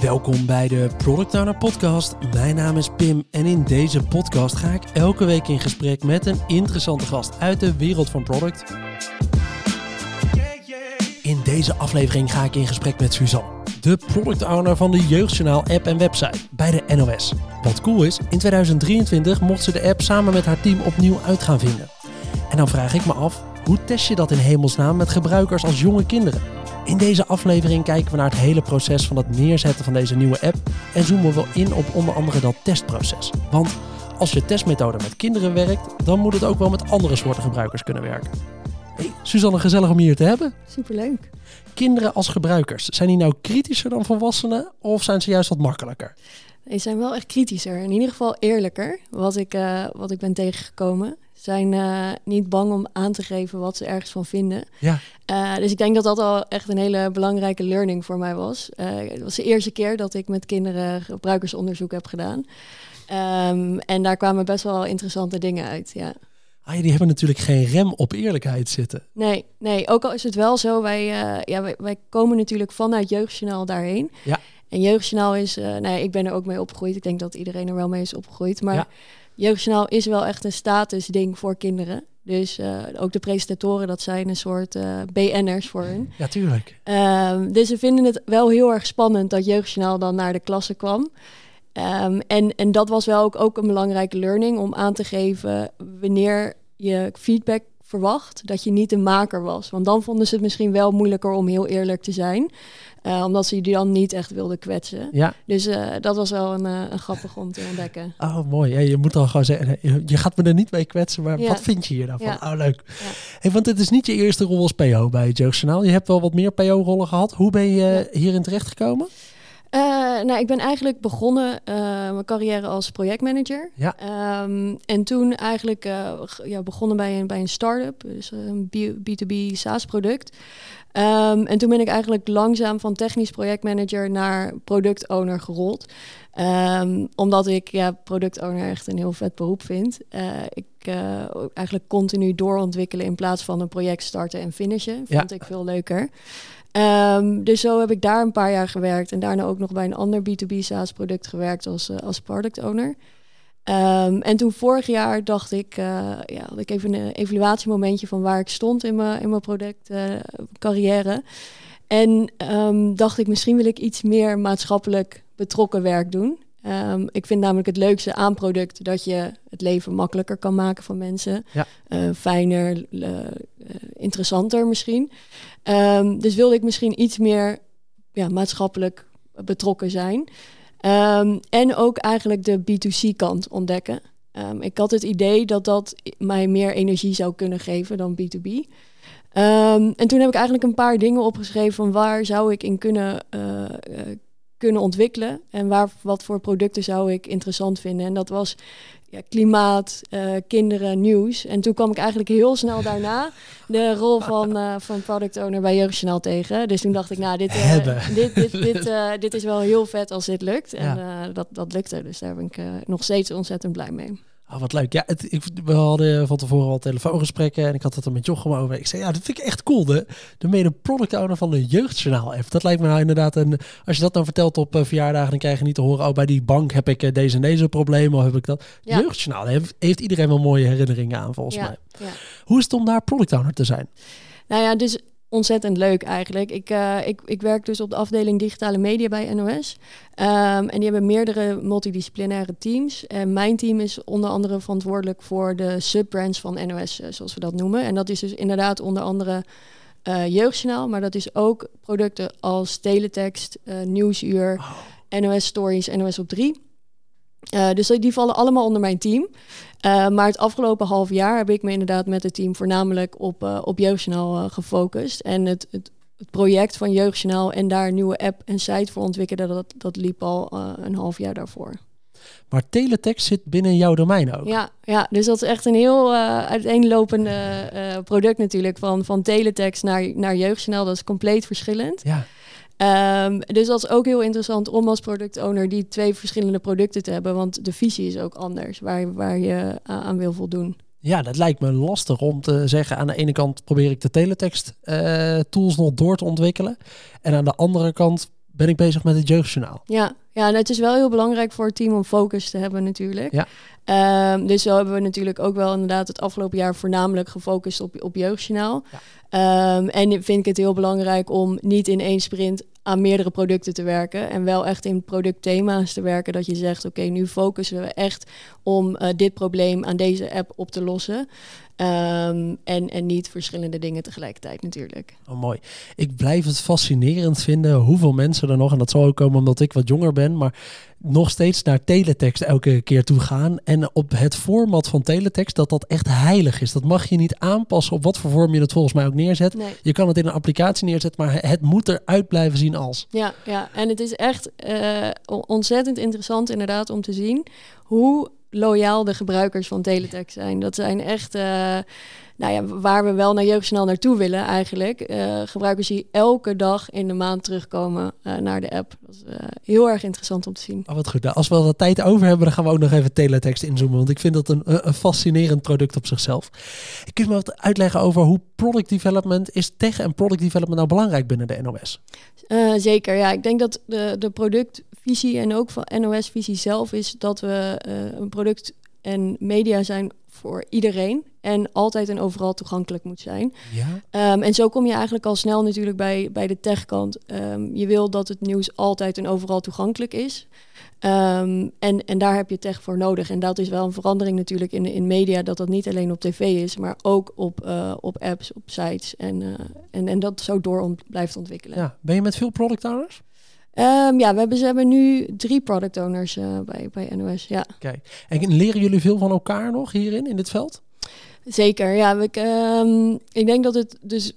Welkom bij de Product Owner Podcast. Mijn naam is Pim en in deze podcast ga ik elke week in gesprek met een interessante gast uit de wereld van product. In deze aflevering ga ik in gesprek met Suzanne, de product owner van de Jeugdjournaal app en website bij de NOS. Wat cool is, in 2023 mocht ze de app samen met haar team opnieuw uit gaan vinden. En dan vraag ik me af, hoe test je dat in hemelsnaam met gebruikers als jonge kinderen? In deze aflevering kijken we naar het hele proces van het neerzetten van deze nieuwe app en zoomen we in op onder andere dat testproces. Want als je testmethode met kinderen werkt, dan moet het ook wel met andere soorten gebruikers kunnen werken. Hey, Suzanne, gezellig om je hier te hebben. Superleuk. Kinderen als gebruikers, zijn die nou kritischer dan volwassenen of zijn ze juist wat makkelijker? Die zijn wel echt kritischer. In ieder geval eerlijker, wat ik, uh, wat ik ben tegengekomen. Zijn uh, niet bang om aan te geven wat ze ergens van vinden. Ja. Uh, dus ik denk dat dat al echt een hele belangrijke learning voor mij was. het was de eerste keer dat ik met kinderen gebruikersonderzoek heb gedaan. Um, en daar kwamen best wel interessante dingen uit, ja. Ah, die hebben natuurlijk geen rem op eerlijkheid zitten. Nee, nee ook al is het wel zo, wij, ja, wij, wij, komen natuurlijk vanuit Jeugdjournaal daarheen. Ja. En Jeugdjournaal is, uh, nee, ik ben er ook mee opgegroeid. Ik denk dat iedereen er wel mee is opgegroeid. Maar Ja. Jeugdjournaal is wel echt een statusding voor kinderen. Dus uh, ook de presentatoren, dat zijn een soort uh, BN'ers voor hun. Ja, tuurlijk. Um, dus ze vinden het wel heel erg spannend dat Jeugdjournaal dan naar de klasse kwam. Um, en, en dat was wel ook, ook een belangrijke learning om aan te geven wanneer je feedback verwacht, dat je niet een maker was. Want dan vonden ze het misschien wel moeilijker om heel eerlijk te zijn. Uh, omdat ze die dan niet echt wilden kwetsen. Ja. Dus uh, dat was wel een, uh, een grappig om te ontdekken. Oh, mooi. Ja, je moet dan gewoon zeggen, je gaat me er niet mee kwetsen, maar Ja. wat vind je hier nou van? Oh, leuk. Ja. Hey, want het is niet je eerste rol als PO bij het Jeugdjournaal. Je hebt wel wat meer PO-rollen gehad. Hoe ben je hierin terechtgekomen? Uh, nou, ik ben eigenlijk begonnen uh, mijn carrière als projectmanager. Ja. Um, en toen eigenlijk uh, ja, begonnen bij een, bij een start-up, dus een B2B SaaS-product. Um, en toen ben ik eigenlijk langzaam van technisch projectmanager naar product owner gerold. Um, omdat ik ja, product owner echt een heel vet beroep vind. Ik eigenlijk continu doorontwikkelen in plaats van een project starten en finishen. Vond Ja. ik veel leuker. Um, dus zo heb ik daar een paar jaar gewerkt. En daarna ook nog bij een ander B2B SaaS product gewerkt als, uh, als product owner. Um, en toen vorig jaar dacht ik, uh, ja, had ik even een evaluatiemomentje van waar ik stond in mijn, in mijn product uh, carrière. En um, dacht ik, misschien wil ik iets meer maatschappelijk betrokken werk doen. Um, ik vind namelijk het leukste aan product dat je het leven makkelijker kan maken van mensen. Ja. Uh, fijner, uh, interessanter misschien. Um, dus wilde ik misschien iets meer ja, maatschappelijk betrokken zijn. Um, en ook eigenlijk de B2C-kant ontdekken. Um, ik had het idee dat dat mij meer energie zou kunnen geven dan B2B. Um, en toen heb ik eigenlijk een paar dingen opgeschreven van waar zou ik in kunnen, uh, uh, kunnen ontwikkelen en waar, wat voor producten zou ik interessant vinden. En dat was ja, klimaat, uh, kinderen, nieuws. En toen kwam ik eigenlijk heel snel daarna de rol van, uh, van product owner bij Jeugdjournaal tegen. Dus toen dacht ik, nou, dit, uh, dit, dit, dit, dit is wel heel vet als dit lukt. En Ja. dat, dat lukte. Dus daar ben ik nog steeds ontzettend blij mee. Oh, wat leuk. Ja, het, ik, we hadden van tevoren al telefoongesprekken en ik had het er met Jochem over. Ik zei, ja, dat vind ik echt cool. De, de mede product owner van de Jeugdjournaal app. Dat lijkt me nou inderdaad een... Als je dat dan vertelt op uh, verjaardagen, dan krijg je niet te horen... oh, bij die bank heb ik uh, deze en deze problemen of heb ik dat. Ja. Jeugdjournaal heeft, heeft iedereen wel mooie herinneringen aan, volgens ja, mij. Ja. Hoe is het om daar product owner te zijn? Nou ja, dus ontzettend leuk eigenlijk. Ik, uh, ik, ik werk dus op de afdeling digitale media bij NOS. Um, en die hebben meerdere multidisciplinaire teams. En mijn team is onder andere verantwoordelijk voor de subbrands van NOS, uh, zoals we dat noemen. En dat is dus inderdaad onder andere uh, Jeugdjournaal, maar dat is ook producten als teletext, Nieuwsuur, oh. NOS Stories, NOS op 3. Uh, dus die vallen allemaal onder mijn team. Uh, maar het afgelopen half jaar heb ik me inderdaad met het team voornamelijk op, uh, op Jeugdjournaal gefocust. En het, het, het, project van Jeugdjournaal en daar een nieuwe app en site voor ontwikkelen, dat, dat liep al een half jaar daarvoor. Maar teletext zit binnen jouw domein ook. Ja, ja dus dat is echt een heel uiteenlopende product natuurlijk. Van, van teletext naar, naar Jeugdjournaal, dat is compleet verschillend. Ja. Um, dus dat is ook heel interessant om als product owner die twee verschillende producten te hebben. Want de visie is ook anders waar, waar je aan wil voldoen. Ja, dat lijkt me lastig om te zeggen. Aan de ene kant probeer ik de teletext uh, tools nog door te ontwikkelen. En aan de andere kant ben ik bezig met het jeugdjournaal. Ja, ja en het is wel heel belangrijk voor het team om focus te hebben natuurlijk. Ja. Ehm, dus zo hebben we natuurlijk ook wel inderdaad het afgelopen jaar voornamelijk gefocust op, op jeugdjournaal. Ja. Ehm, en vind ik het heel belangrijk om niet in één sprint aan meerdere producten te werken. En wel echt in productthema's te werken. Dat je zegt, oké, nu focussen we echt om eh, dit probleem aan deze app op te lossen. Ehm, en, en niet verschillende dingen tegelijkertijd natuurlijk. Oh, mooi. Ik blijf het fascinerend vinden hoeveel mensen er nog, en dat zal ook komen omdat ik wat jonger ben, maar nog steeds naar teletext elke keer toe gaan. En op het format van teletext, dat dat echt heilig is. Dat mag je niet aanpassen op wat voor vorm je het volgens mij ook neerzet. Nee. Je kan het in een applicatie neerzetten, maar het moet eruit blijven zien als. Ja, ja, en het is echt eh, ontzettend interessant inderdaad om te zien hoe loyaal de gebruikers van teletext zijn. Dat zijn echt, uh, nou ja, waar we wel naar jeugdsnel naartoe willen eigenlijk. Uh, gebruikers die elke dag in de maand terugkomen uh, naar de app. Dat is heel erg interessant om te zien. Oh, wat goed. Nou, als we wat tijd over hebben, dan gaan we ook nog even teletext inzoomen. Want ik vind dat een, een fascinerend product op zichzelf. Kun je me wat uitleggen over hoe product development is tech en product development nou belangrijk binnen de NOS? Zeker, ja. Ik denk dat de, de product visie en ook van NOS-visie zelf is dat we uh, een product en media zijn voor iedereen en altijd en overal toegankelijk moet zijn. Ja. Um, en zo kom je eigenlijk al snel natuurlijk bij, bij de techkant. Um, je wil dat het nieuws altijd en overal toegankelijk is. Um, en, en daar heb je tech voor nodig. En dat is wel een verandering natuurlijk in, in media, dat dat niet alleen op tv is, maar ook op, uh, op apps, op sites. En, uh, en, en dat zo door ont blijft ontwikkelen. Ja. Ben je met veel product owners? Um, ja, we hebben, ze hebben nu drie product owners uh, bij, bij NOS. Ja. Kijk, en leren jullie veel van elkaar nog hierin, in dit veld? Zeker, ja. Ik, um, ik denk dat het dus.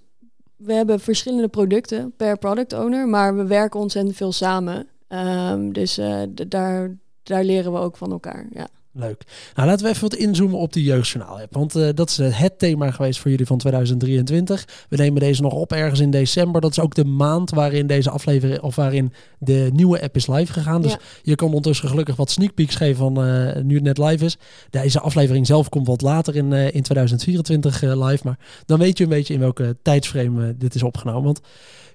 We hebben verschillende producten per product owner, maar we werken ontzettend veel samen. Um, dus uh, daar, daar leren we ook van elkaar. Ja. Leuk. Nou, laten we even wat inzoomen op de jeugdjournaal. Want uh, dat is het thema geweest voor jullie van 2023. We nemen deze nog op ergens in december. Dat is ook de maand waarin deze aflevering of waarin de nieuwe app is live gegaan. Dus Ja. je kan ondertussen gelukkig wat sneak peeks geven van uh, nu het net live is. Deze aflevering zelf komt wat later in, uh, in 2024 uh, live. Maar dan weet je een beetje in welke tijdsframe dit is opgenomen. Want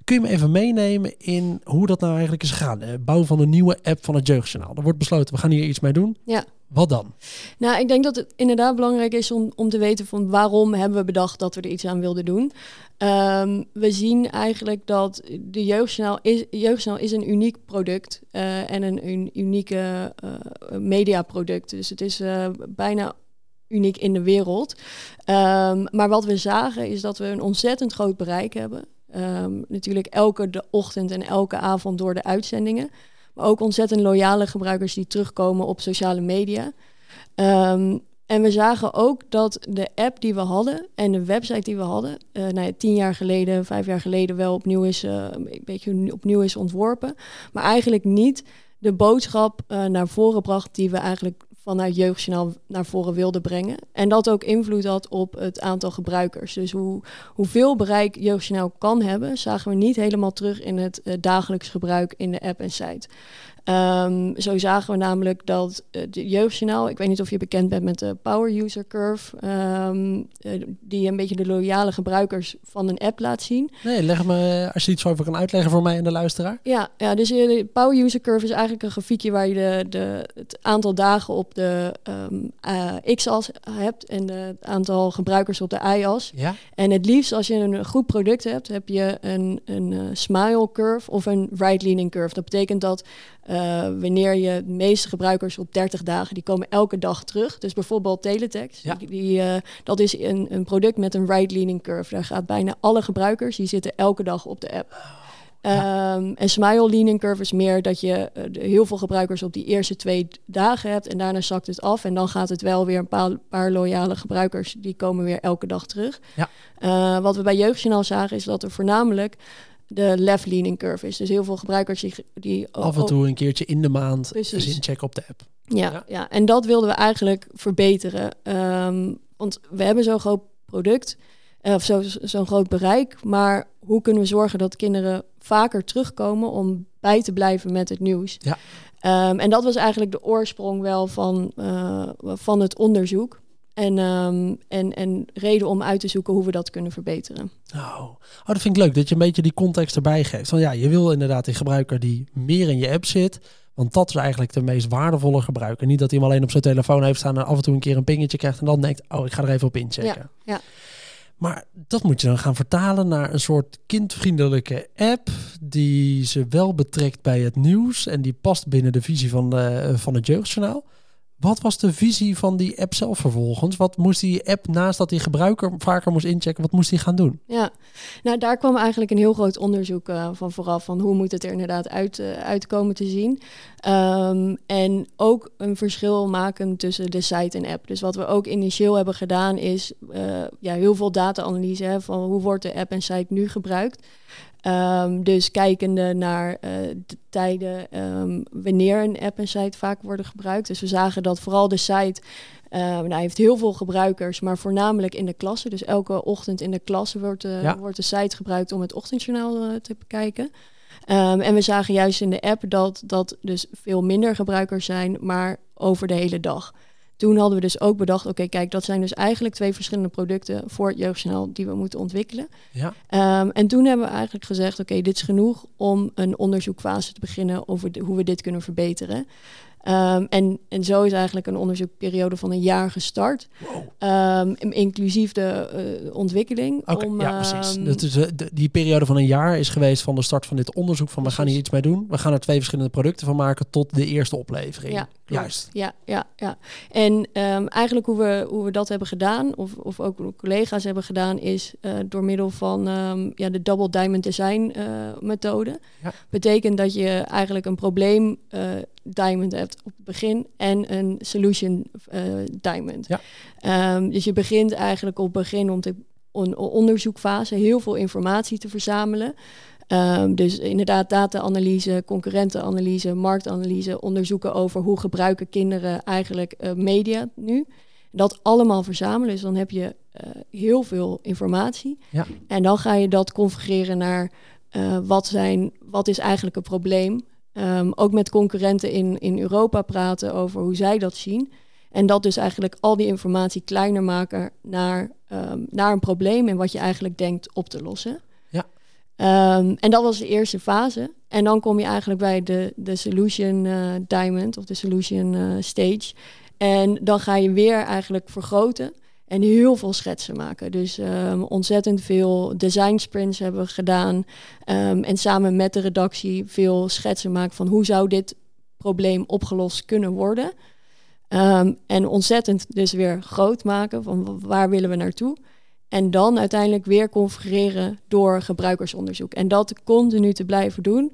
kun je me even meenemen in hoe dat nou eigenlijk is gegaan? Bouwen van een nieuwe app van het jeugdjournaal. Er wordt besloten, we gaan hier iets mee doen. Ja. Wat dan? Nou, ik denk dat het inderdaad belangrijk is om, om te weten van waarom hebben we bedacht dat we er iets aan wilden doen. Um, we zien eigenlijk dat de jeugdjournaal is, jeugdjournaal is een uniek product uh, en een, unieke uh, mediaproduct. Dus het is uh, bijna uniek in de wereld. Um, maar wat we zagen is dat we een ontzettend groot bereik hebben. Um, natuurlijk elke de ochtend en elke avond door de uitzendingen. Maar ook ontzettend loyale gebruikers die terugkomen op sociale media. Um, en we zagen ook dat de app die we hadden en de website die we hadden, uh, nou ja, tien jaar geleden, vijf jaar geleden wel opnieuw is, uh, een beetje opnieuw is ontworpen. Maar eigenlijk niet de boodschap uh, naar voren bracht die we eigenlijk vanuit Jeugdjournaal naar voren wilden brengen. En dat ook invloed had op het aantal gebruikers. Dus hoe, hoeveel bereik Jeugdjournaal kan hebben, zagen we niet helemaal terug in het uh, dagelijks gebruik in de app en site. Um, zo zagen we namelijk dat uh, de jeugdjournaal, ik weet niet of je bekend bent met de Power User Curve, um, uh, die een beetje de loyale gebruikers van een app laat zien. Nee, leg me, als je iets over kan uitleggen voor mij en de luisteraar. Ja, ja dus de Power User Curve is eigenlijk een grafiekje waar je de, de, het aantal dagen op de um, uh, x-as hebt en het aantal gebruikers op de y-as. Ja? En het liefst als je een goed product hebt, heb je een, een uh, smile curve of een right leaning curve. Dat betekent dat uh, wanneer je de meeste gebruikers op 30 dagen, die komen elke dag terug. Dus bijvoorbeeld Teletext, ja. die, die, dat is een, een product met een right-leaning curve. Daar gaat bijna alle gebruikers, die zitten elke dag op de app. Ja. Um, en smile leaning curve is meer dat je uh, de, heel veel gebruikers op die eerste twee dagen hebt en daarna zakt het af en dan gaat het wel weer een paar, paar loyale gebruikers die komen weer elke dag terug. Ja. Uh, wat we bij Jeugdjournaal zagen is dat er voornamelijk de left leaning curve is. Dus heel veel gebruikers die... die Af en toe een keertje in de maand Precies. eens inchecken op de app. Ja, ja, ja. en dat wilden we eigenlijk verbeteren. Um, want we hebben zo'n groot product, of zo'n zo groot bereik, maar hoe kunnen we zorgen dat kinderen vaker terugkomen om bij te blijven met het nieuws? Ja. Um, en dat was eigenlijk de oorsprong wel van, uh, van het onderzoek. En, ehm, en, en reden om uit te zoeken hoe we dat kunnen verbeteren. Oh. oh, dat vind ik leuk dat je een beetje die context erbij geeft. Van ja, je wil inderdaad die gebruiker die meer in je app zit. Want dat is eigenlijk de meest waardevolle gebruiker. Niet dat hij hem alleen op zijn telefoon heeft staan en af en toe een keer een pingetje krijgt en dan denkt, oh, ik ga er even op inchecken. Ja, ja. Maar dat moet je dan gaan vertalen naar een soort kindvriendelijke app die ze wel betrekt bij het nieuws en die past binnen de visie van, van het jeugdjournaal. Wat was de visie van die app zelf vervolgens? Wat moest die app, naast dat die gebruiker vaker moest inchecken, wat moest die gaan doen? Ja, nou daar kwam eigenlijk een heel groot onderzoek uh, van vooraf. Van hoe moet het er inderdaad uit, uh, uitkomen te zien. Um, en ook een verschil maken tussen de site en app. Dus wat we ook initieel hebben gedaan is uh, ja, heel veel data-analyse van hoe wordt de app en site nu gebruikt. Um, dus kijkende naar uh, de tijden um, wanneer een app en site vaak worden gebruikt. Dus we zagen dat vooral de site uh, nou, heeft heel veel gebruikers, maar voornamelijk in de klasse. Dus elke ochtend in de klasse wordt, uh, ja. wordt de site gebruikt om het ochtendjournaal te bekijken. En we zagen juist in de app dat dat dus veel minder gebruikers zijn, maar over de hele dag. Toen hadden we dus ook bedacht, oké, okay, kijk, dat zijn dus eigenlijk twee verschillende producten voor het jeugdjournaal die we moeten ontwikkelen. Ja. Um, en toen hebben we eigenlijk gezegd, oké, okay, dit is genoeg om een onderzoekfase te beginnen over de, hoe we dit kunnen verbeteren. Um, en, en zo is eigenlijk een onderzoekperiode van een jaar gestart. Wow. Um, inclusief de uh, ontwikkeling. Okay, om, ja, precies. Dat is, uh, de, die periode van een jaar is geweest van de start van dit onderzoek. Van we gaan hier iets mee doen. We gaan er twee verschillende producten van maken tot de eerste oplevering. Ja, Juist. Ja, ja, ja. En eigenlijk hoe we, hoe we dat hebben gedaan, of, of ook collega's hebben gedaan, is uh, door middel van ja, de Double Diamond Design methode. Ja. Betekent dat je eigenlijk een probleem diamond hebt op het begin en een solution uh, diamond. Ja. Um, dus je begint eigenlijk op het begin om te on onderzoekfase heel veel informatie te verzamelen. Um, dus inderdaad data-analyse, concurrentenanalyse, marktanalyse, onderzoeken over hoe gebruiken kinderen eigenlijk uh, media nu. Dat allemaal verzamelen, dus dan heb je uh, heel veel informatie. Ja. En dan ga je dat configureren naar uh, wat, zijn, wat is eigenlijk een probleem Um, ook met concurrenten in, in Europa praten over hoe zij dat zien. En dat dus eigenlijk al die informatie kleiner maken naar, um, naar een probleem en wat je eigenlijk denkt op te lossen. Ja. Um, en dat was de eerste fase. En dan kom je eigenlijk bij de, de solution uh, diamond of de solution uh, stage. En dan ga je weer eigenlijk vergroten. En heel veel schetsen maken. Dus um, ontzettend veel design sprints hebben we gedaan. Um, en samen met de redactie veel schetsen maken van hoe zou dit probleem opgelost kunnen worden. Um, en ontzettend dus weer groot maken van waar willen we naartoe. En dan uiteindelijk weer configureren door gebruikersonderzoek. En dat continu te blijven doen.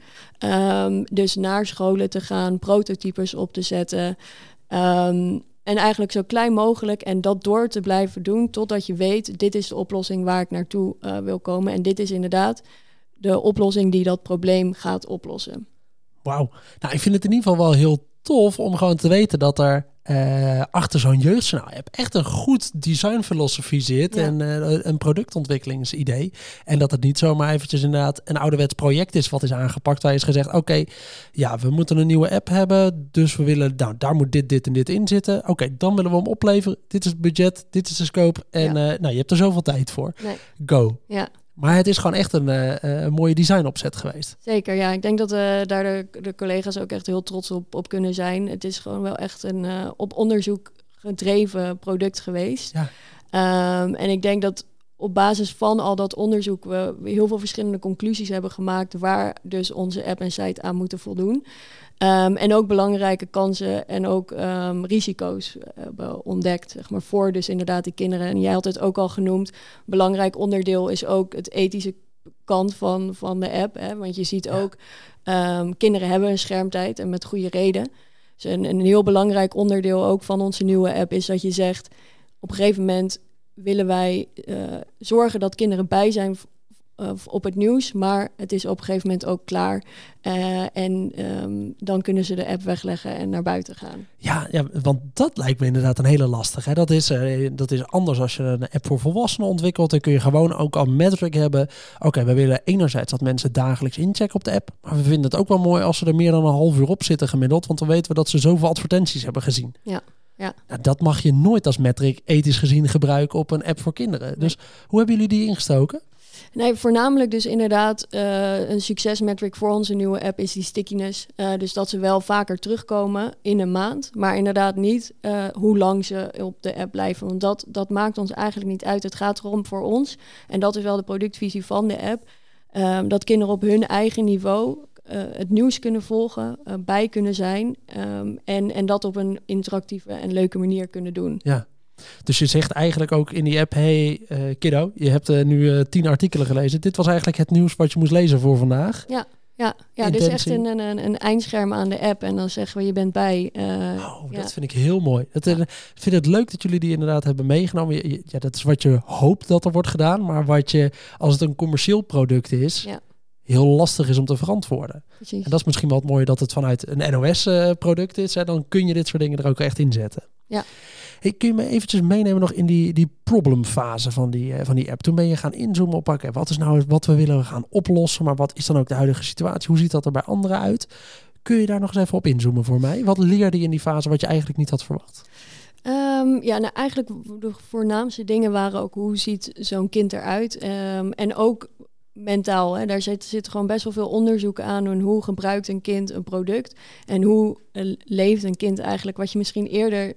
dus naar scholen te gaan, prototypes op te zetten. En eigenlijk zo klein mogelijk en dat door te blijven doen totdat je weet, dit is de oplossing waar ik naartoe uh, wil komen. En dit is inderdaad de oplossing die dat probleem gaat oplossen. Wauw. Nou, ik vind het in ieder geval wel heel tof om gewoon te weten dat er uh, achter zo'n jeugdjournaal app echt een goed designfilosofie zit ja. en uh, een productontwikkelingsidee. En dat het niet zomaar eventjes inderdaad een ouderwets project is wat is aangepakt. Waar is gezegd, oké, okay, ja, we moeten een nieuwe app hebben. Dus we willen, nou, daar moet dit, dit en dit in zitten. Oké, okay, dan willen we hem opleveren. Dit is het budget, dit is de scope. En ja. uh, nou, je hebt er zoveel tijd voor. Nee. Go. Ja. Maar het is gewoon echt een, uh, een mooie designopzet geweest. Zeker, ja. Ik denk dat uh, daar de, de, collega's ook echt heel trots op, op kunnen zijn. Het is gewoon wel echt een uh, op onderzoek gedreven product geweest. Ja. Um, en ik denk dat op basis van al dat onderzoek we heel veel verschillende conclusies hebben gemaakt waar dus onze app en site aan moeten voldoen. Um, en ook belangrijke kansen en ook um, risico's hebben ontdekt, zeg maar, voor dus inderdaad die kinderen. En jij had het ook al genoemd, belangrijk onderdeel is ook het ethische kant van, van de app. Hè? Want je ziet ook, um, kinderen hebben een schermtijd en met goede reden. Dus een, een heel belangrijk onderdeel ook van onze nieuwe app is dat je zegt, op een gegeven moment willen wij uh, zorgen dat kinderen bij zijn op het nieuws, maar het is op een gegeven moment ook klaar. Uh, en um, dan kunnen ze de app wegleggen en naar buiten gaan. Ja, ja want dat lijkt me inderdaad een hele lastige. Hè? Dat, is, uh, dat is anders als je een app voor volwassenen ontwikkelt. Dan kun je gewoon ook al metric hebben. Oké, okay, we willen enerzijds dat mensen dagelijks inchecken op de app. Maar we vinden het ook wel mooi als ze er meer dan een half uur op zitten gemiddeld. Want dan weten we dat ze zoveel advertenties hebben gezien. Ja. Ja. Nou, dat mag je nooit als metric ethisch gezien gebruiken op een app voor kinderen. Dus hoe hebben jullie die ingestoken? Nee, voornamelijk dus inderdaad uh, een succesmetric voor onze nieuwe app is die stickiness. Uh, dus dat ze wel vaker terugkomen in een maand, maar inderdaad niet uh, hoe lang ze op de app blijven. Want dat, dat maakt ons eigenlijk niet uit. Het gaat erom voor ons, en dat is wel de productvisie van de app, um, dat kinderen op hun eigen niveau het nieuws kunnen volgen, bij kunnen zijn um, en, en dat op een interactieve en leuke manier kunnen doen. Ja, dus je zegt eigenlijk ook in die app: hey uh, kiddo, je hebt uh, nu uh, tien artikelen gelezen. Dit was eigenlijk het nieuws wat je moest lezen voor vandaag. Ja, ja, ja dus echt een, een, een, eindscherm aan de app. En dan zeggen we: je bent bij. oh, ja. dat vind ik heel mooi. Dat, Ik vind het leuk dat jullie die inderdaad hebben meegenomen. Ja, dat is wat je hoopt dat er wordt gedaan. Maar wat je, als het een commercieel product is. Ja heel lastig is om te verantwoorden. Precies. En dat is misschien wel het mooie dat het vanuit een NOS-product is. Hè, dan kun je dit soort dingen er ook echt in zetten. Ja. Hey, kun je me eventjes meenemen nog in die, die problemfase van die, uh, van die app? Toen ben je gaan inzoomen op, oké, wat is nou wat we willen gaan oplossen, maar wat is dan ook de huidige situatie? Hoe ziet dat er bij anderen uit? Kun je daar nog eens even op inzoomen voor mij? Wat leerde je in die fase wat je eigenlijk niet had verwacht? Um, ja, nou eigenlijk de voornaamste dingen waren ook hoe ziet zo'n kind eruit? Um, en ook mentaal. Hè? Daar zit, zit gewoon best wel veel onderzoek aan. En hoe gebruikt een kind een product? En hoe uh, leeft een kind eigenlijk? Wat je misschien eerder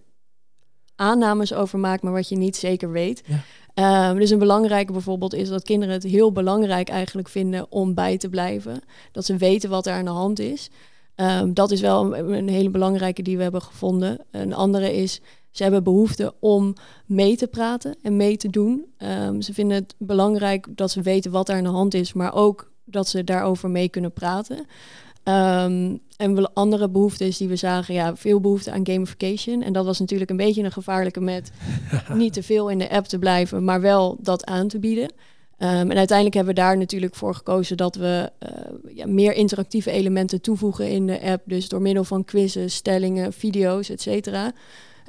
aannames over maakt, maar wat je niet zeker weet. Ja. Um, dus een belangrijke bijvoorbeeld is dat kinderen het heel belangrijk eigenlijk vinden om bij te blijven. Dat ze weten wat er aan de hand is. Um, dat is wel een, een, hele belangrijke die we hebben gevonden. Een andere is, ze hebben behoefte om mee te praten en mee te doen. Um, ze vinden het belangrijk dat ze weten wat er aan de hand is, maar ook dat ze daarover mee kunnen praten. Um, en andere behoeftes die we zagen, ja, veel behoefte aan gamification. En dat was natuurlijk een beetje een gevaarlijke met niet te veel in de app te blijven, maar wel dat aan te bieden. Um, en uiteindelijk hebben we daar natuurlijk voor gekozen dat we uh, ja, meer interactieve elementen toevoegen in de app. Dus door middel van quizzen, stellingen, video's, et cetera.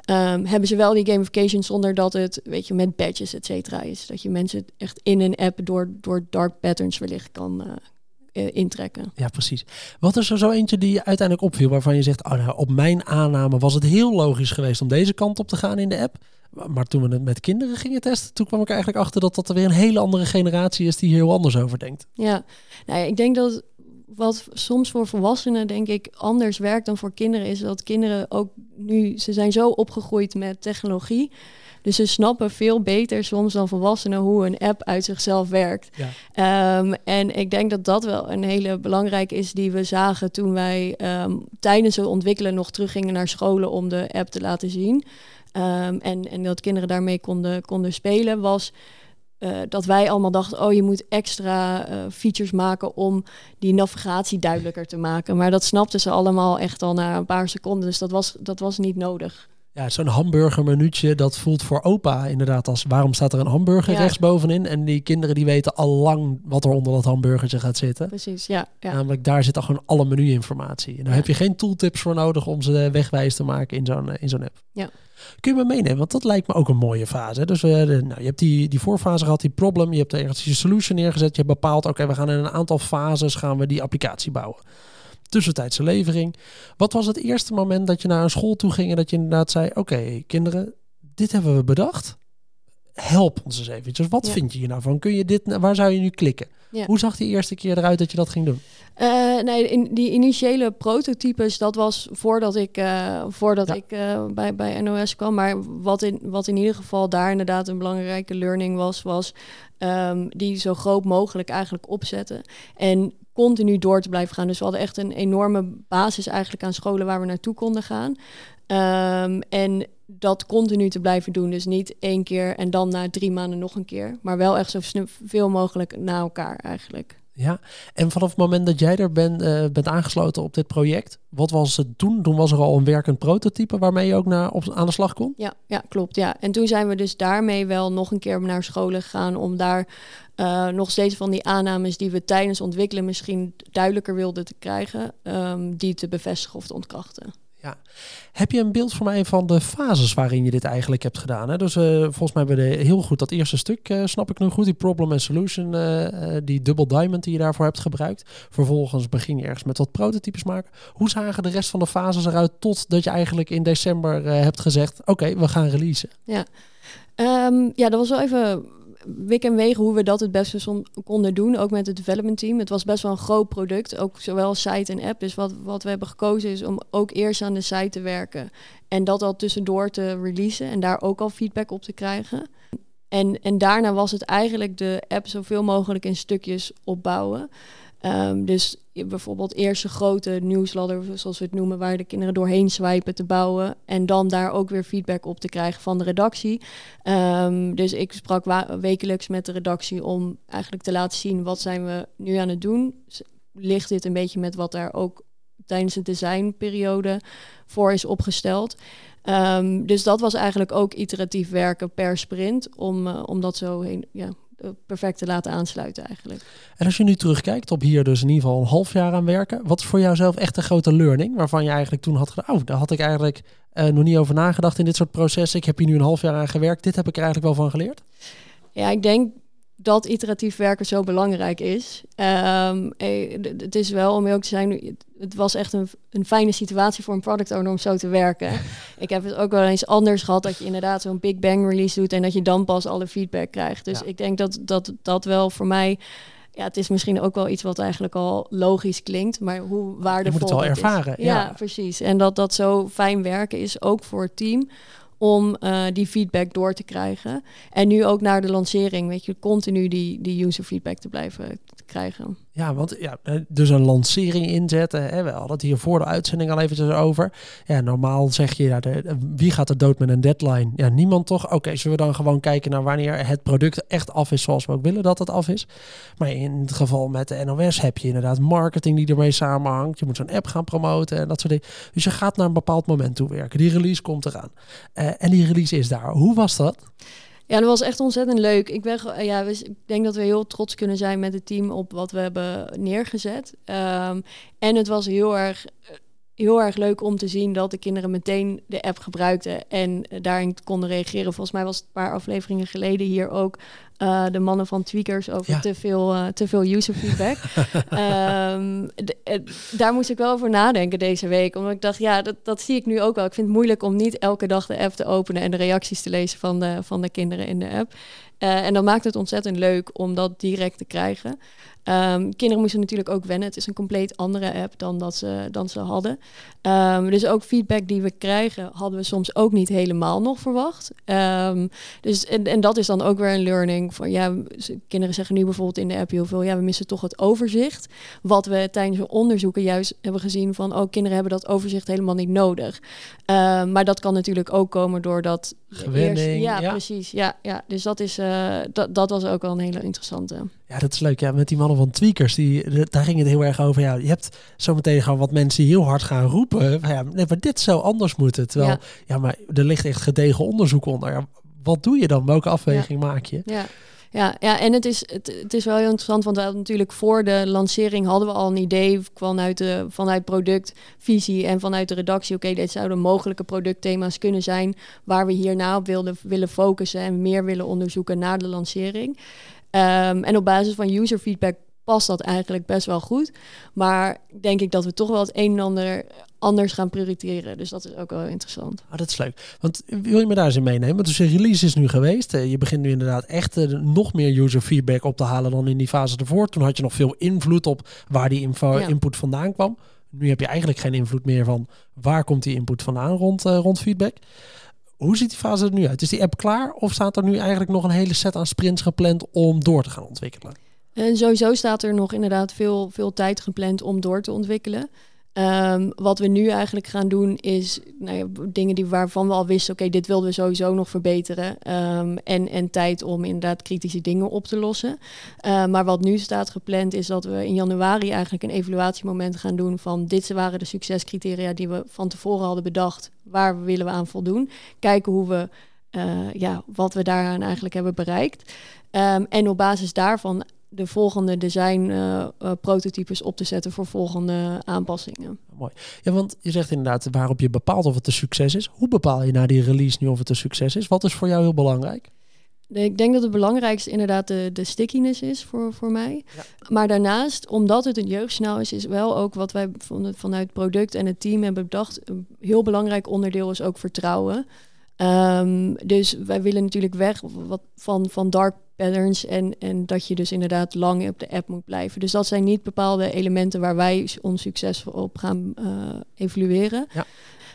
Um, hebben ze wel die gamification zonder dat het, weet je, met badges, et cetera is. Dat je mensen echt in een app door, door dark patterns wellicht kan, uh, uh, intrekken. Ja, precies. Wat is er zo eentje die je uiteindelijk opviel waarvan je zegt, oh, nou, op mijn aanname was het heel logisch geweest om deze kant op te gaan in de app. Maar toen we het met kinderen gingen testen, toen kwam ik eigenlijk achter dat dat er weer een hele andere generatie is die hier heel anders over denkt. Ja, nou ja, ik denk dat wat soms voor volwassenen denk ik anders werkt dan voor kinderen is dat kinderen ook nu ze zijn zo opgegroeid met technologie dus ze snappen veel beter soms dan volwassenen hoe een app uit zichzelf werkt. Ja. Um, en ik denk dat dat wel een hele belangrijke is die we zagen toen wij um, tijdens het ontwikkelen nog teruggingen naar scholen om de app te laten zien. Um, en, en dat kinderen daarmee konden, konden spelen, was uh, dat wij allemaal dachten, oh je moet extra uh, features maken om die navigatie duidelijker te maken. Maar dat snapten ze allemaal echt al na een paar seconden, dus dat was, dat was niet nodig. Ja, zo'n hamburgermenuutje, dat voelt voor opa inderdaad als waarom staat er een hamburger ja. rechtsbovenin? En die kinderen die weten al lang wat er onder dat hamburgertje gaat zitten. Precies, ja. ja. Namelijk daar zit al gewoon alle menuinformatie. En daar heb je geen tooltips voor nodig om ze wegwijs te maken in zo'n in zo'n app. Ja. Kun je me meenemen? Want dat lijkt me ook een mooie fase. Dus uh, de, nou, je hebt die, die voorfase gehad, die problem. Je hebt ergens je solution neergezet. Je hebt bepaald, oké, we gaan in een aantal fases gaan we die applicatie bouwen tussentijdse levering. Wat was het eerste moment dat je naar een school toe ging en dat je inderdaad zei: Oké, kinderen, dit hebben we bedacht. Help ons eens eventjes. Wat vind je hier nou van? Kun je dit, waar zou je nu klikken? Ja. Hoe zag die eerste keer eruit dat je dat ging doen? Uh, nee, in die initiële prototypes, dat was voordat ik, uh, voordat ja. ik uh, bij, bij NOS kwam. Maar wat in, wat in ieder geval daar inderdaad een belangrijke learning was, was um, die zo groot mogelijk eigenlijk opzetten. En continu door te blijven gaan. Dus we hadden echt een enorme basis eigenlijk aan scholen waar we naartoe konden gaan. Um, en dat continu te blijven doen. Dus niet één keer en dan na drie maanden nog een keer. Maar wel echt zo veel mogelijk na elkaar eigenlijk. Ja, en vanaf het moment dat jij er ben, uh, bent aangesloten op dit project, wat was het toen? Toen was er al een werkend prototype waarmee je ook naar, op, aan de slag kon? Ja, ja, klopt. Ja. En toen zijn we dus daarmee wel nog een keer naar scholen gegaan om daar uh, nog steeds van die aannames die we tijdens ontwikkelen misschien duidelijker wilden te krijgen, um, die te bevestigen of te ontkrachten. Ja. Heb je een beeld voor mij van de fases waarin je dit eigenlijk hebt gedaan? Hè? Dus uh, volgens mij hebben we heel goed dat eerste stuk, uh, snap ik nu goed, die problem and solution, uh, die double diamond die je daarvoor hebt gebruikt. Vervolgens begin je ergens met wat prototypes maken. Hoe zagen de rest van de fases eruit totdat je eigenlijk in december hebt gezegd, oké, we gaan releasen? Ja. Um, ja, dat was wel even wik en wegen hoe we dat het beste konden doen, ook met het development team. Het was best wel een groot product, ook zowel site en app. Dus wat, wat we hebben gekozen is om ook eerst aan de site te werken en dat al tussendoor te releasen en daar ook al feedback op te krijgen. En, en daarna was het eigenlijk de app zoveel mogelijk in stukjes opbouwen. Um, dus bijvoorbeeld eerst een grote nieuwsladder, zoals we het noemen, waar de kinderen doorheen swipen te bouwen. En dan daar ook weer feedback op te krijgen van de redactie. Um, dus ik sprak wekelijks met de redactie om eigenlijk te laten zien wat zijn we nu aan het doen. Ligt dit een beetje met wat daar ook tijdens de designperiode voor is opgesteld. Um, dus dat was eigenlijk ook iteratief werken per sprint om, uh, om dat zo heen, ja, eh, perfect te laten aansluiten eigenlijk. En als je nu terugkijkt op hier dus in ieder geval een half jaar aan werken, wat is voor jou zelf echt een grote learning waarvan je eigenlijk toen had gedacht, oh, daar had ik eigenlijk uh, nog niet over nagedacht in dit soort processen. Ik heb hier nu een half jaar aan gewerkt. Dit heb ik er eigenlijk wel van geleerd. Ja, ik denk dat iteratief werken zo belangrijk is. Um, het is wel, om ook te zijn, het was echt een, een fijne situatie voor een product owner om zo te werken. ik heb het ook wel eens anders gehad, dat je inderdaad zo'n Big Bang release doet en dat je dan pas alle feedback krijgt. Dus ik denk dat, dat dat wel voor mij ja, het is misschien ook wel iets wat eigenlijk al logisch klinkt, maar hoe waardevol je moet het wel ervaren. Ja. ja. precies. En dat dat zo fijn werken is ook voor het team om uh, die feedback door te krijgen. En nu ook naar de lancering, weet je, continu die, die user feedback te blijven krijgen. Ja, want ja, eh, dus een lancering inzetten. Hè, we hadden het hier voor de uitzending al eventjes over. Ja, normaal zeg je, ja, de, wie gaat er dood met een deadline? Ja, niemand toch? Oké, zullen we dan gewoon kijken naar wanneer het product echt af is zoals we ook willen dat het af is? Maar in het geval met de NOS heb je inderdaad marketing die ermee samenhangt. Je moet zo'n app gaan promoten en dat soort dingen. Dus je gaat naar een bepaald moment toe werken. Die release komt eraan. Uh, en die release is daar. Hoe was dat? Ja, dat was echt ontzettend leuk. Ik, ben, ja, ik denk dat we heel trots kunnen zijn met het team op wat we hebben neergezet. Um, en het was heel erg heel erg leuk om te zien dat de kinderen meteen de app gebruikten en daarin konden reageren. Volgens mij was het een paar afleveringen geleden hier ook uh, de mannen van Tweakers over te, veel, uh, te veel user feedback. um, daar moest ik wel over nadenken deze week. Omdat ik dacht, ja, dat, dat zie ik nu ook wel. Ik vind het moeilijk om niet elke dag de app te openen en de reacties te lezen van de, van de kinderen in de app. Uh, en dan maakt het ontzettend leuk om dat direct te krijgen. Um, kinderen moesten natuurlijk ook wennen. Het is een compleet andere app dan dat ze, dan ze hadden. Um, dus ook feedback die we krijgen, hadden we soms ook niet helemaal nog verwacht. Um, dus, en, en dat is dan ook weer een learning. Van, ja, kinderen zeggen nu bijvoorbeeld in de app heel veel, ja, we missen toch het overzicht. Wat we tijdens de onderzoeken juist hebben gezien van, oh, kinderen hebben dat overzicht helemaal niet nodig. maar dat kan natuurlijk ook komen doordat... Gewenning, ja, ja, precies. Ja, ja. Dus dat, is, uh, dat, dat was ook wel een hele interessante. Ja, dat is leuk. Ja, met die mannen van Tweakers, die, daar ging het heel erg over. Ja, je hebt zometeen gewoon wat mensen heel hard gaan roepen. Ja, nee, maar dit zou anders moeten. Terwijl, ja. ja, maar er ligt echt gedegen onderzoek onder. Ja, wat doe je dan? Welke afweging maak je? Ja. Ja, ja, en het is, het, het is wel heel interessant, want we hadden natuurlijk voor de lancering hadden we al een idee vanuit, de, vanuit productvisie en vanuit de redactie. Oké, dit zouden mogelijke productthema's kunnen zijn waar we hierna op wilden, willen focussen en meer willen onderzoeken na de lancering. Um, en op basis van user feedback past dat eigenlijk best wel goed. Maar denk ik dat we toch wel het een en ander anders gaan prioriteren. Dus dat is ook wel interessant. Ah, dat is leuk. Want wil je me daar eens in meenemen? Dus de release is nu geweest. Eh, je begint nu inderdaad echt uh, nog meer user feedback op te halen dan in die fase ervoor. Toen had je nog veel invloed op waar die info, input vandaan kwam. Nu heb je eigenlijk geen invloed meer van waar komt die input vandaan rond, uh, rond feedback. Hoe ziet die fase er nu uit? Is die app klaar of staat er nu eigenlijk nog een hele set aan sprints gepland om door te gaan ontwikkelen? En sowieso staat er nog inderdaad veel, veel tijd gepland om door te ontwikkelen. Um, wat we nu eigenlijk gaan doen is nou ja, dingen die waarvan we al wisten, oké, dit wilden we sowieso nog verbeteren. Um, en, en tijd om inderdaad kritische dingen op te lossen. Uh, maar wat nu staat gepland is dat we in januari eigenlijk een evaluatiemoment gaan doen van dit waren de succescriteria die we van tevoren hadden bedacht. Waar willen we aan voldoen? Kijken hoe we, uh, ja, wat we daaraan eigenlijk hebben bereikt. En op basis daarvan de volgende design uh, uh, prototypes op te zetten voor volgende aanpassingen. Mooi. Ja, want je zegt inderdaad waarop je bepaalt of het een succes is. Hoe bepaal je na die release nu of het een succes is? Wat is voor jou heel belangrijk? Ik denk dat het belangrijkste inderdaad de, de stickiness is voor, voor mij. Ja. Maar daarnaast, omdat het een jeugdsnel is, is wel ook wat wij van, vanuit het product en het team hebben bedacht. Een heel belangrijk onderdeel is ook vertrouwen. Um, dus wij willen natuurlijk weg wat van, van dark patterns en, en dat je dus inderdaad lang op de app moet blijven. Dus dat zijn niet bepaalde elementen waar wij ons succesvol op gaan uh, evalueren. Ja.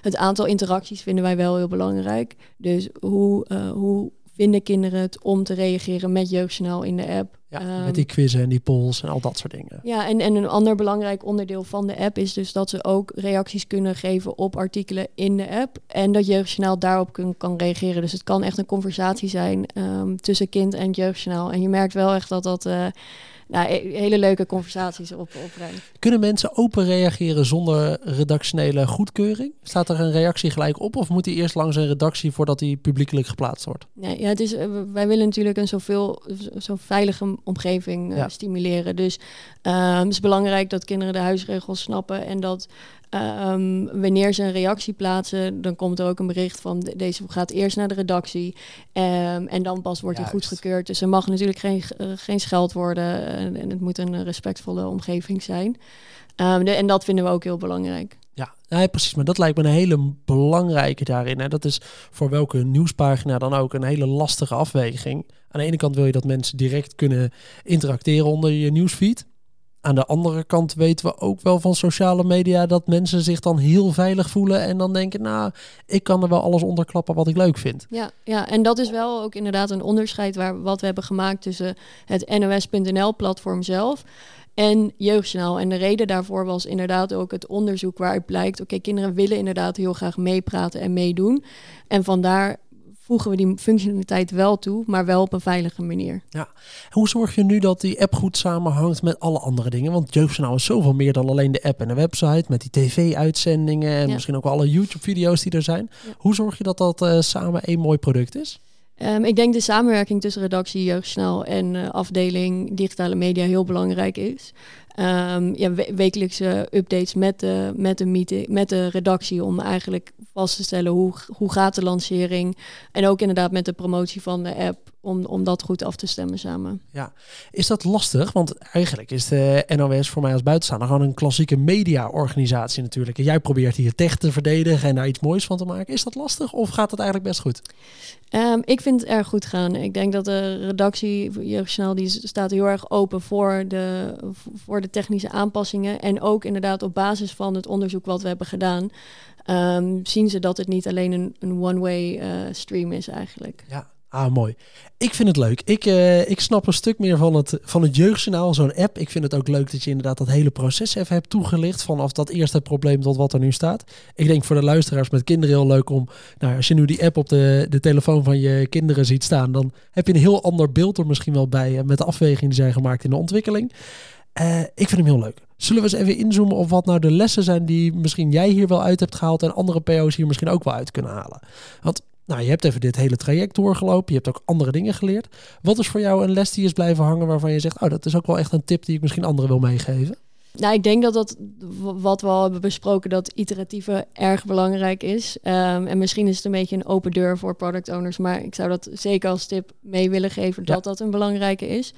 Het aantal interacties vinden wij wel heel belangrijk. Dus hoe, uh, hoe vinden kinderen het om te reageren met Jeugdsnel in de app. Ja, met die quizzen en die polls en al dat soort dingen. Ja, en, en een ander belangrijk onderdeel van de app is dus dat ze ook reacties kunnen geven op artikelen in de app. En dat Jeugdsjournaal daarop kun, kan reageren. Dus het kan echt een conversatie zijn um, tussen kind en Jeugdsjournaal. En je merkt wel echt dat dat... Uh, nou, hele leuke conversaties op, opbrengt. Kunnen mensen open reageren zonder redactionele goedkeuring? Staat er een reactie gelijk op of moet die eerst langs een redactie voordat die publiekelijk geplaatst wordt? Nee, ja, het is, eh, wij willen natuurlijk een zoveel, zo veilige omgeving uh, stimuleren. Dus um, het is belangrijk dat kinderen de huisregels snappen en dat Um, wanneer ze een reactie plaatsen, dan komt er ook een bericht van deze gaat eerst naar de redactie um, en dan pas wordt hij goedgekeurd. Dus er mag natuurlijk geen, uh, geen scheld worden en, en, het moet een respectvolle omgeving zijn. Um, de, en dat vinden we ook heel belangrijk. Ja, ja, precies. Maar dat lijkt me een hele belangrijke daarin. Hè. Dat is voor welke nieuwspagina dan ook een hele lastige afweging. Aan de ene kant wil je dat mensen direct kunnen interacteren onder je nieuwsfeed. Aan de andere kant weten we ook wel van sociale media dat mensen zich dan heel veilig voelen en dan denken, nou, ik kan er wel alles onder klappen wat ik leuk vind. Ja, ja en dat is wel ook inderdaad een onderscheid waar wat we hebben gemaakt tussen het NOS.nl platform zelf en Jeugdsnel. En de reden daarvoor was inderdaad ook het onderzoek waaruit blijkt, oké, kinderen willen inderdaad heel graag meepraten en meedoen. En vandaar voegen we die functionaliteit wel toe, maar wel op een veilige manier. Ja. Hoe zorg je nu dat die app goed samenhangt met alle andere dingen? Want Jeugdjournaal is zoveel meer dan alleen de app en de website, met die tv-uitzendingen en misschien ook alle YouTube-video's die er zijn. Hoe zorg je dat dat uh, samen één mooi product is? Um, ik denk de samenwerking tussen redactie Jeugdsnel en uh, afdeling digitale media heel belangrijk is. Um, ja, wekelijkse updates met de, met, de meeting, met de redactie om eigenlijk vast te stellen hoe, hoe gaat de lancering. En ook inderdaad met de promotie van de app om, om dat goed af te stemmen samen. Ja, is dat lastig? Want eigenlijk is de NOS voor mij als buitenstaander gewoon een klassieke mediaorganisatie natuurlijk. En jij probeert hier tech te verdedigen en daar iets moois van te maken. Is dat lastig of gaat het eigenlijk best goed? Um, ik vind het erg goed gaan. Ik denk dat de redactie Jeugdsnel die staat heel erg open voor de, voor de technische aanpassingen. En ook inderdaad op basis van het onderzoek wat we hebben gedaan. Um, zien ze dat het niet alleen een, een one-way uh, stream is eigenlijk. Ja, Ah, mooi. Ik vind het leuk. Ik, uh, ik snap een stuk meer van het, van het jeugdjournaal, zo'n app. Ik vind het ook leuk dat je inderdaad dat hele proces even hebt toegelicht. Vanaf dat eerste probleem tot wat er nu staat. Ik denk voor de luisteraars met kinderen heel leuk om... Nou, als je nu die app op de, de telefoon van je kinderen ziet staan... dan heb je een heel ander beeld er misschien wel bij... Uh, met de afwegingen die zijn gemaakt in de ontwikkeling. Uh, ik vind hem heel leuk. Zullen we eens even inzoomen op wat nou de lessen zijn... die misschien jij hier wel uit hebt gehaald... en andere PO's hier misschien ook wel uit kunnen halen? Want nou, je hebt even dit hele traject doorgelopen. Je hebt ook andere dingen geleerd. Wat is voor jou een les die is blijven hangen waarvan je zegt: Oh, dat is ook wel echt een tip die ik misschien anderen wil meegeven? Nou, ik denk dat dat wat we al hebben besproken, dat iteratieve erg belangrijk is. Um, en misschien is het een beetje een open deur voor product owners, maar ik zou dat zeker als tip mee willen geven dat dat een belangrijke is.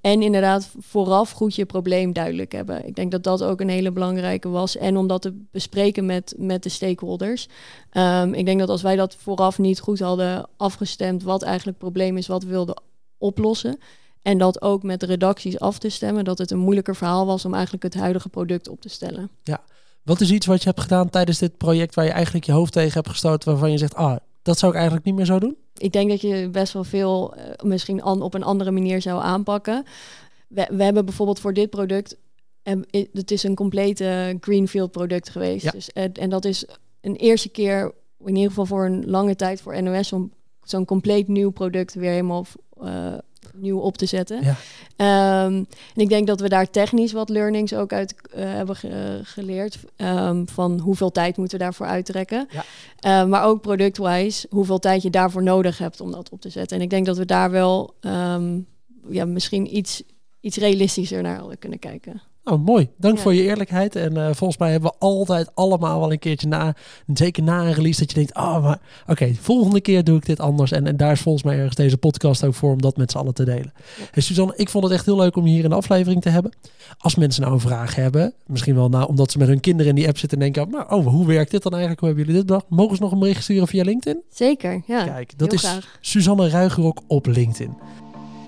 En inderdaad vooraf goed je probleem duidelijk hebben. Ik denk dat dat ook een hele belangrijke was. En om dat te bespreken met, met de stakeholders. Um, ik denk dat als wij dat vooraf niet goed hadden afgestemd, wat eigenlijk het probleem is, wat we wilden oplossen. En dat ook met de redacties af te stemmen, dat het een moeilijker verhaal was om eigenlijk het huidige product op te stellen. Ja, wat is iets wat je hebt gedaan tijdens dit project waar je eigenlijk je hoofd tegen hebt gestoten, waarvan je zegt, ah, dat zou ik eigenlijk niet meer zo doen? Ik denk dat je best wel veel uh, misschien an, op een andere manier zou aanpakken. We, we hebben bijvoorbeeld voor dit product, en het is een complete greenfield product geweest. Ja. Dus, en, en dat is een eerste keer, in ieder geval voor een lange tijd voor NOS, om zo'n compleet nieuw product weer helemaal uh, nieuw op te zetten. Ja. Um, en ik denk dat we daar technisch wat learnings ook uit uh, hebben ge geleerd. Um, van hoeveel tijd moeten we daarvoor uittrekken. Ja. Uh, maar ook product-wise, hoeveel tijd je daarvoor nodig hebt om dat op te zetten. En ik denk dat we daar wel um, ja, misschien iets iets realistischer naar hadden kunnen kijken. Oh, mooi. Dank Ja. voor je eerlijkheid. En eh, volgens mij hebben we altijd allemaal wel een keertje na, zeker na een release, dat je denkt, oh, maar oké, volgende keer doe ik dit anders. En, en daar is volgens mij ergens deze podcast ook voor om dat met z'n allen te delen. Hey, Suzanne, ik vond het echt heel leuk om je hier in de aflevering te hebben. Als mensen nou een vraag hebben, misschien wel nou, omdat ze met hun kinderen in die app zitten en denken, maar oh, hoe werkt dit dan eigenlijk? Hoe hebben jullie dit bedacht? Mogen ze nog een bericht sturen via LinkedIn? Zeker, ja. Kijk, dat heel is graag. Suzanne Ruigerok op LinkedIn.